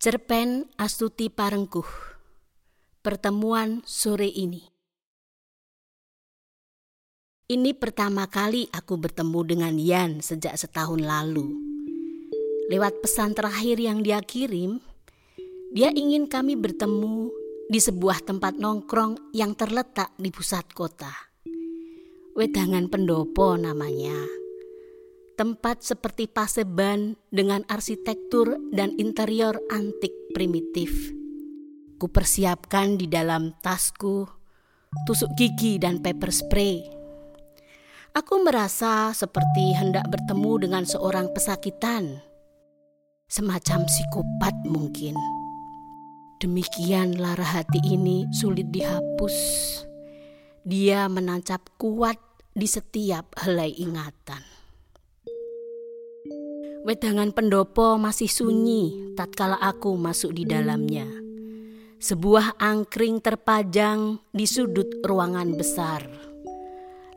Cerpen Astuti Parengkuh Pertemuan sore ini Ini pertama kali aku bertemu dengan Yan sejak setahun lalu. Lewat pesan terakhir yang dia kirim, dia ingin kami bertemu di sebuah tempat nongkrong yang terletak di pusat kota. Wedangan Pendopo namanya tempat seperti Paseban dengan arsitektur dan interior antik primitif. Kupersiapkan di dalam tasku tusuk gigi dan pepper spray. Aku merasa seperti hendak bertemu dengan seorang pesakitan. Semacam psikopat mungkin. Demikian lara hati ini sulit dihapus. Dia menancap kuat di setiap helai ingatan. Wedangan pendopo masih sunyi tatkala aku masuk di dalamnya. Sebuah angkring terpajang di sudut ruangan besar.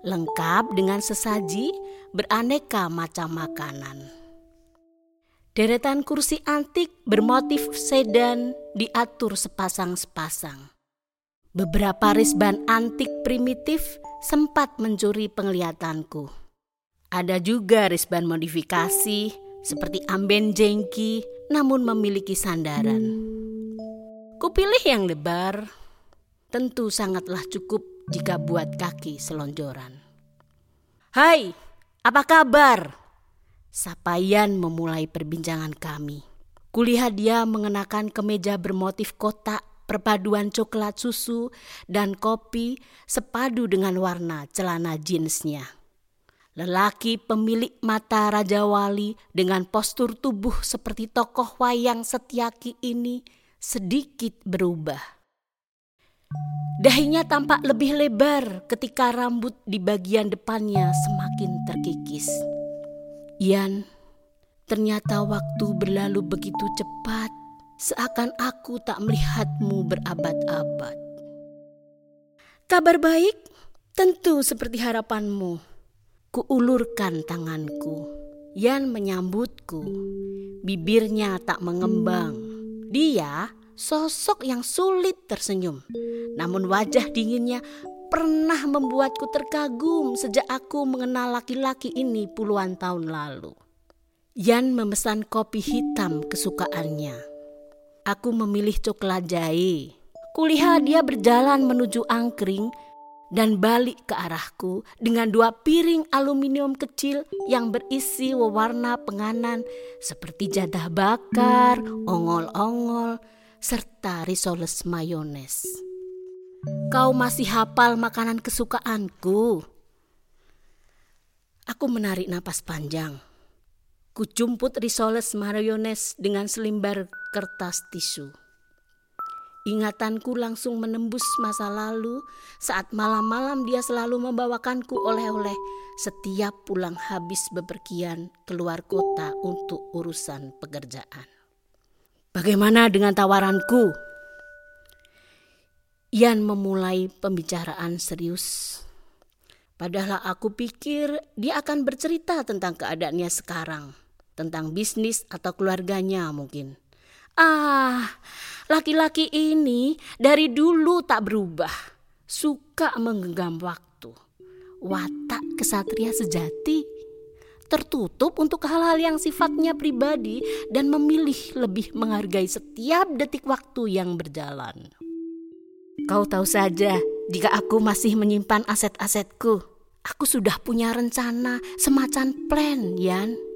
Lengkap dengan sesaji beraneka macam makanan. Deretan kursi antik bermotif sedan diatur sepasang-sepasang. Beberapa risban antik primitif sempat mencuri penglihatanku. Ada juga risban modifikasi seperti amben jengki namun memiliki sandaran. Kupilih yang lebar, tentu sangatlah cukup jika buat kaki selonjoran. Hai, apa kabar? Sapayan memulai perbincangan kami. Kulihat dia mengenakan kemeja bermotif kotak perpaduan coklat susu dan kopi sepadu dengan warna celana jeansnya. Lelaki pemilik mata Raja Wali dengan postur tubuh seperti tokoh wayang setiaki ini sedikit berubah. Dahinya tampak lebih lebar ketika rambut di bagian depannya semakin terkikis. Ian, ternyata waktu berlalu begitu cepat, seakan aku tak melihatmu berabad-abad. Kabar baik, tentu seperti harapanmu Kuulurkan tanganku. Yan menyambutku. Bibirnya tak mengembang. Dia sosok yang sulit tersenyum. Namun wajah dinginnya pernah membuatku terkagum sejak aku mengenal laki-laki ini puluhan tahun lalu. Yan memesan kopi hitam kesukaannya. Aku memilih coklat jahe. Kulihat dia berjalan menuju angkring dan balik ke arahku dengan dua piring aluminium kecil yang berisi wewarna penganan seperti jadah bakar, ongol-ongol, serta risoles mayones. Kau masih hafal makanan kesukaanku? Aku menarik napas panjang. Kujumput risoles mayones dengan selimbar kertas tisu. Ingatanku langsung menembus masa lalu saat malam-malam dia selalu membawakanku oleh-oleh setiap pulang habis bepergian keluar kota untuk urusan pekerjaan. Bagaimana dengan tawaranku? Ian memulai pembicaraan serius. Padahal aku pikir dia akan bercerita tentang keadaannya sekarang, tentang bisnis atau keluarganya mungkin. Ah, laki-laki ini dari dulu tak berubah. Suka menggenggam waktu. Watak kesatria sejati. Tertutup untuk hal-hal yang sifatnya pribadi dan memilih lebih menghargai setiap detik waktu yang berjalan. Kau tahu saja, jika aku masih menyimpan aset-asetku, aku sudah punya rencana semacam plan, Yan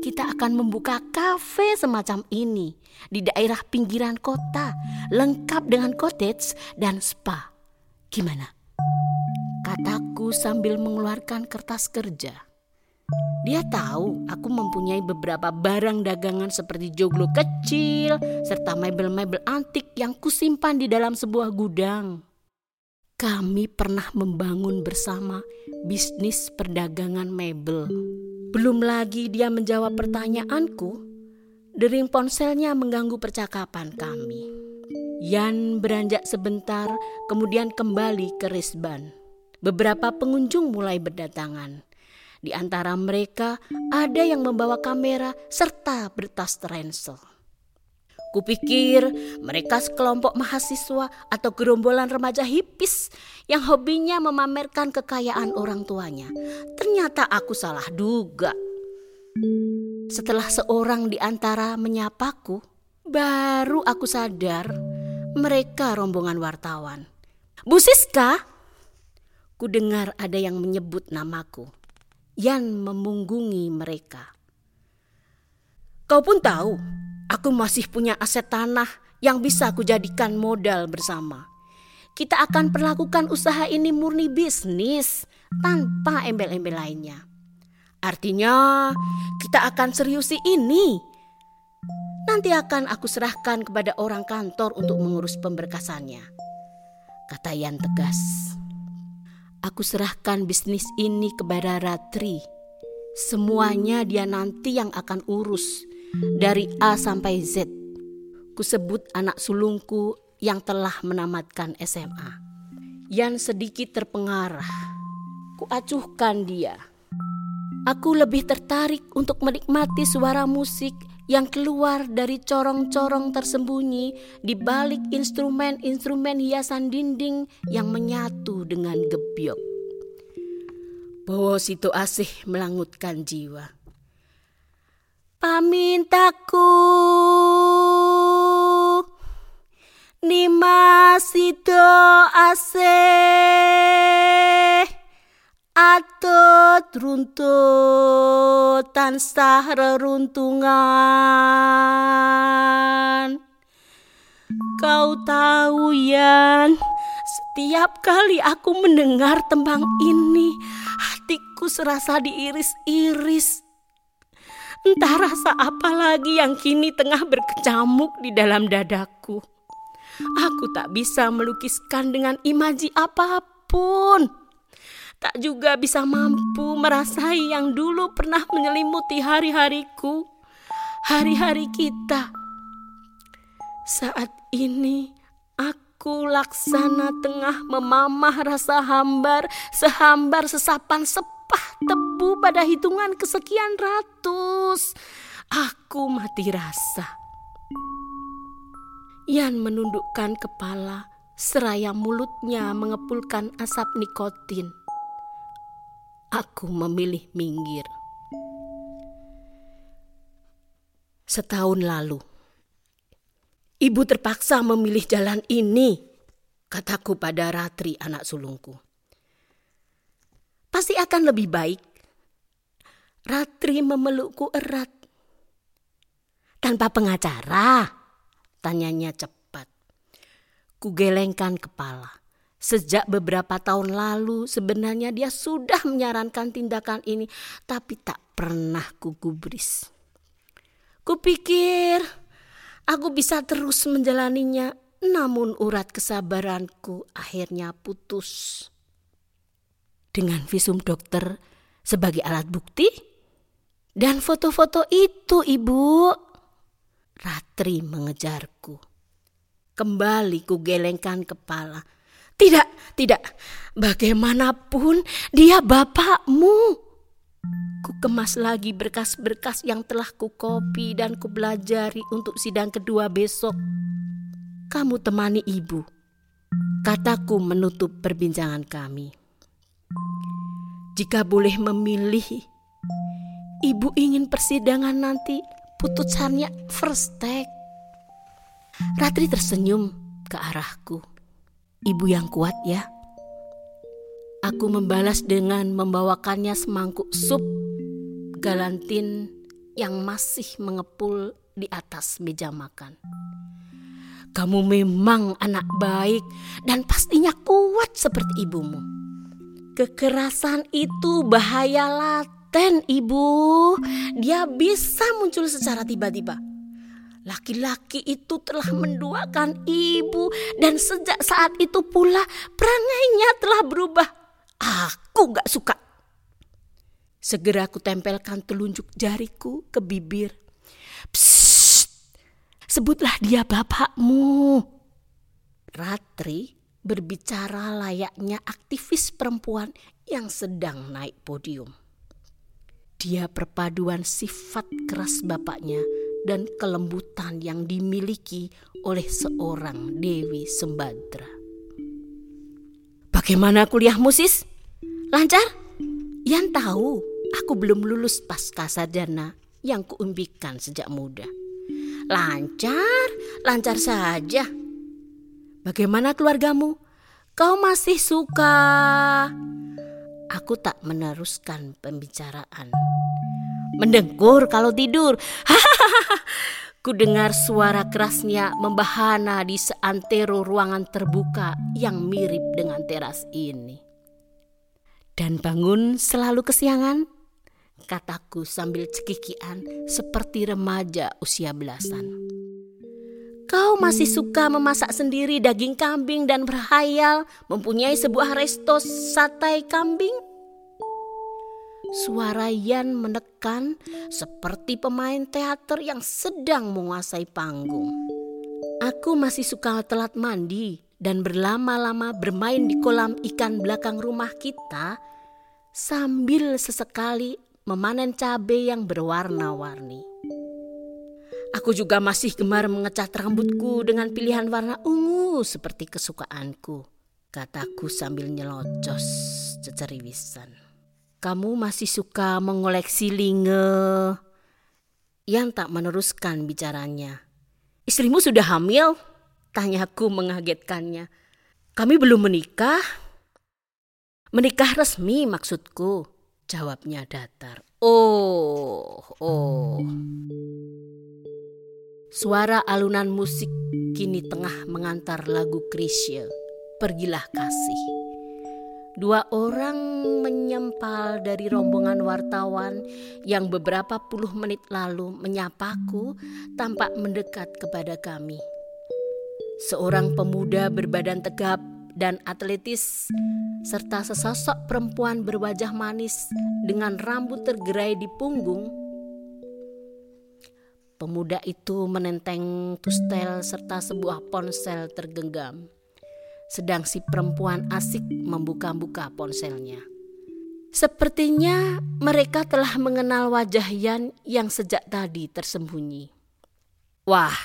kita akan membuka kafe semacam ini di daerah pinggiran kota, lengkap dengan cottage dan spa. Gimana? Kataku sambil mengeluarkan kertas kerja. Dia tahu aku mempunyai beberapa barang dagangan seperti joglo kecil serta mebel-mebel antik yang kusimpan di dalam sebuah gudang. Kami pernah membangun bersama bisnis perdagangan mebel. Belum lagi dia menjawab pertanyaanku, dering ponselnya mengganggu percakapan kami. Yan beranjak sebentar, kemudian kembali ke Risban. Beberapa pengunjung mulai berdatangan. Di antara mereka ada yang membawa kamera serta bertas ransel. Kupikir mereka sekelompok mahasiswa atau gerombolan remaja hipis yang hobinya memamerkan kekayaan orang tuanya. Ternyata aku salah duga. Setelah seorang di antara menyapaku, baru aku sadar mereka rombongan wartawan. Bu Siska, ku dengar ada yang menyebut namaku. Yan memunggungi mereka. Kau pun tahu Aku masih punya aset tanah yang bisa kujadikan modal bersama. Kita akan perlakukan usaha ini murni bisnis tanpa embel-embel lainnya. Artinya, kita akan seriusi ini. Nanti akan aku serahkan kepada orang kantor untuk mengurus pemberkasannya. Kata Yan tegas. Aku serahkan bisnis ini kepada Ratri. Semuanya dia nanti yang akan urus dari A sampai Z. Kusebut anak sulungku yang telah menamatkan SMA. Yang sedikit terpengarah. Kuacuhkan dia. Aku lebih tertarik untuk menikmati suara musik yang keluar dari corong-corong tersembunyi di balik instrumen-instrumen hiasan dinding yang menyatu dengan gebyok. Bawa situ asih melangutkan jiwa pamintaku. Nimasito ase Atot runtut tansah reruntungan. Kau tahu Yan Setiap kali aku mendengar tembang ini Hatiku serasa diiris-iris Entah rasa apa lagi yang kini tengah berkecamuk di dalam dadaku. Aku tak bisa melukiskan dengan imaji apa pun. Tak juga bisa mampu merasai yang dulu pernah menyelimuti hari-hariku, hari-hari kita. Saat ini aku laksana tengah memamah rasa hambar, sehambar sesapan sepi tumpah tebu pada hitungan kesekian ratus. Aku mati rasa. Yan menundukkan kepala seraya mulutnya mengepulkan asap nikotin. Aku memilih minggir. Setahun lalu, ibu terpaksa memilih jalan ini, kataku pada Ratri anak sulungku pasti akan lebih baik. Ratri memelukku erat. Tanpa pengacara? Tanyanya cepat. Kugelengkan kepala. Sejak beberapa tahun lalu sebenarnya dia sudah menyarankan tindakan ini tapi tak pernah kugubris. Kupikir aku bisa terus menjalaninya namun urat kesabaranku akhirnya putus dengan visum dokter sebagai alat bukti? Dan foto-foto itu, Ibu. Ratri mengejarku. Kembali ku gelengkan kepala. Tidak, tidak. Bagaimanapun dia bapakmu. Ku kemas lagi berkas-berkas yang telah ku kopi dan ku belajari untuk sidang kedua besok. Kamu temani ibu. Kataku menutup perbincangan kami. Jika boleh memilih, ibu ingin persidangan nanti putusannya first take. Ratri tersenyum ke arahku. Ibu yang kuat ya. Aku membalas dengan membawakannya semangkuk sup galantin yang masih mengepul di atas meja makan. Kamu memang anak baik dan pastinya kuat seperti ibumu. Kekerasan itu bahaya laten, Ibu. Dia bisa muncul secara tiba-tiba. Laki-laki itu telah menduakan ibu dan sejak saat itu pula perangainya telah berubah. Aku gak suka. Segera aku tempelkan telunjuk jariku ke bibir. Psst, sebutlah dia bapakmu. Ratri berbicara layaknya aktivis perempuan yang sedang naik podium. Dia perpaduan sifat keras bapaknya dan kelembutan yang dimiliki oleh seorang Dewi Sembadra. Bagaimana kuliahmu sis? Lancar? Yan tahu aku belum lulus pasca sarjana yang kuimpikan sejak muda. Lancar, lancar saja. Bagaimana keluargamu? Kau masih suka? Aku tak meneruskan pembicaraan. Mendengkur kalau tidur. Ku dengar suara kerasnya membahana di seantero ruangan terbuka yang mirip dengan teras ini. Dan bangun selalu kesiangan, kataku sambil cekikian seperti remaja usia belasan. Kau masih suka memasak sendiri daging kambing dan berhayal mempunyai sebuah resto sate kambing? Suara Yan menekan seperti pemain teater yang sedang menguasai panggung. Aku masih suka telat mandi dan berlama-lama bermain di kolam ikan belakang rumah kita sambil sesekali memanen cabai yang berwarna-warni. Aku juga masih gemar mengecat rambutku dengan pilihan warna ungu seperti kesukaanku, kataku sambil nyelocos ceceriwisan. Kamu masih suka mengoleksi linge? Yang tak meneruskan bicaranya. Istrimu sudah hamil? Tanyaku mengagetkannya. Kami belum menikah. Menikah resmi maksudku. Jawabnya datar. Oh, oh. Suara alunan musik kini tengah mengantar lagu Krisya. Pergilah kasih. Dua orang menyempal dari rombongan wartawan yang beberapa puluh menit lalu menyapaku tampak mendekat kepada kami. Seorang pemuda berbadan tegap dan atletis serta sesosok perempuan berwajah manis dengan rambut tergerai di punggung. Pemuda itu menenteng tustel serta sebuah ponsel tergenggam sedang si perempuan asik membuka-buka ponselnya. Sepertinya mereka telah mengenal wajah Yan yang sejak tadi tersembunyi. Wah,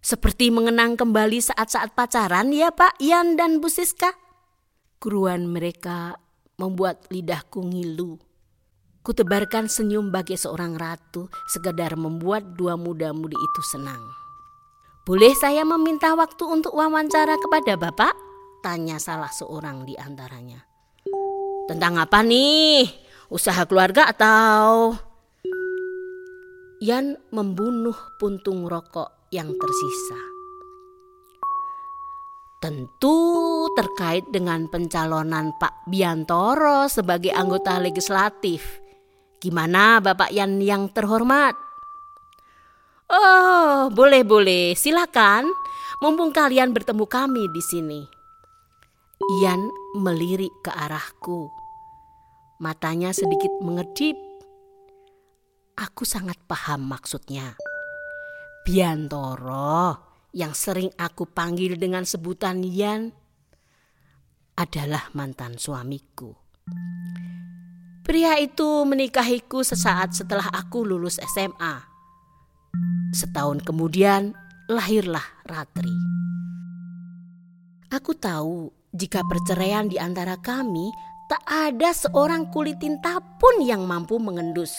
seperti mengenang kembali saat-saat pacaran ya Pak Yan dan Bu Siska. Keruan mereka membuat lidahku ngilu. Kutebarkan senyum bagi seorang ratu sekedar membuat dua muda-mudi itu senang. Boleh saya meminta waktu untuk wawancara kepada Bapak? Tanya salah seorang di antaranya. Tentang apa nih? Usaha keluarga atau... Yan membunuh puntung rokok yang tersisa. Tentu terkait dengan pencalonan Pak Biantoro sebagai anggota legislatif. Gimana Bapak Yan yang terhormat? Oh, boleh-boleh, silakan. Mumpung kalian bertemu kami di sini. Ian melirik ke arahku. Matanya sedikit mengedip. Aku sangat paham maksudnya. Biantoro yang sering aku panggil dengan sebutan Ian adalah mantan suamiku. Pria itu menikahiku sesaat setelah aku lulus SMA. Setahun kemudian lahirlah Ratri. Aku tahu jika perceraian di antara kami tak ada seorang kulit tinta pun yang mampu mengendus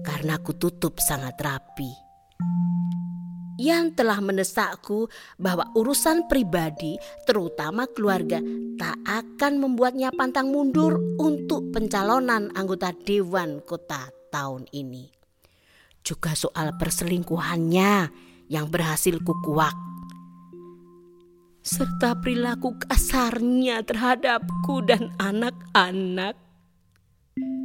karena aku tutup sangat rapi. Yang telah mendesakku bahwa urusan pribadi, terutama keluarga, tak akan membuatnya pantang mundur untuk pencalonan anggota Dewan Kota tahun ini juga soal perselingkuhannya yang berhasil kukuak. Serta perilaku kasarnya terhadapku dan anak-anak.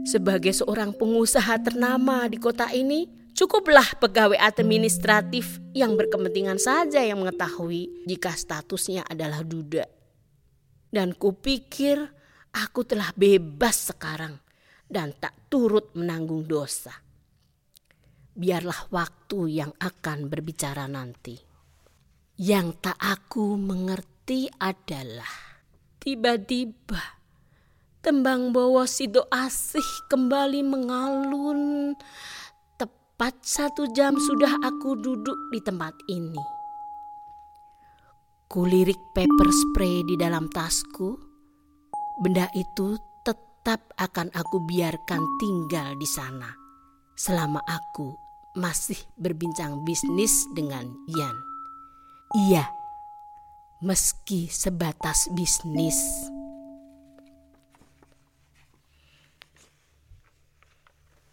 Sebagai seorang pengusaha ternama di kota ini, cukuplah pegawai administratif yang berkepentingan saja yang mengetahui jika statusnya adalah duda. Dan kupikir aku telah bebas sekarang dan tak turut menanggung dosa biarlah waktu yang akan berbicara nanti. Yang tak aku mengerti adalah tiba-tiba tembang bawa Sido Asih kembali mengalun Tepat satu jam sudah aku duduk di tempat ini. Kulirik paper spray di dalam tasku. Benda itu tetap akan aku biarkan tinggal di sana selama aku masih berbincang bisnis dengan Ian. Iya, meski sebatas bisnis.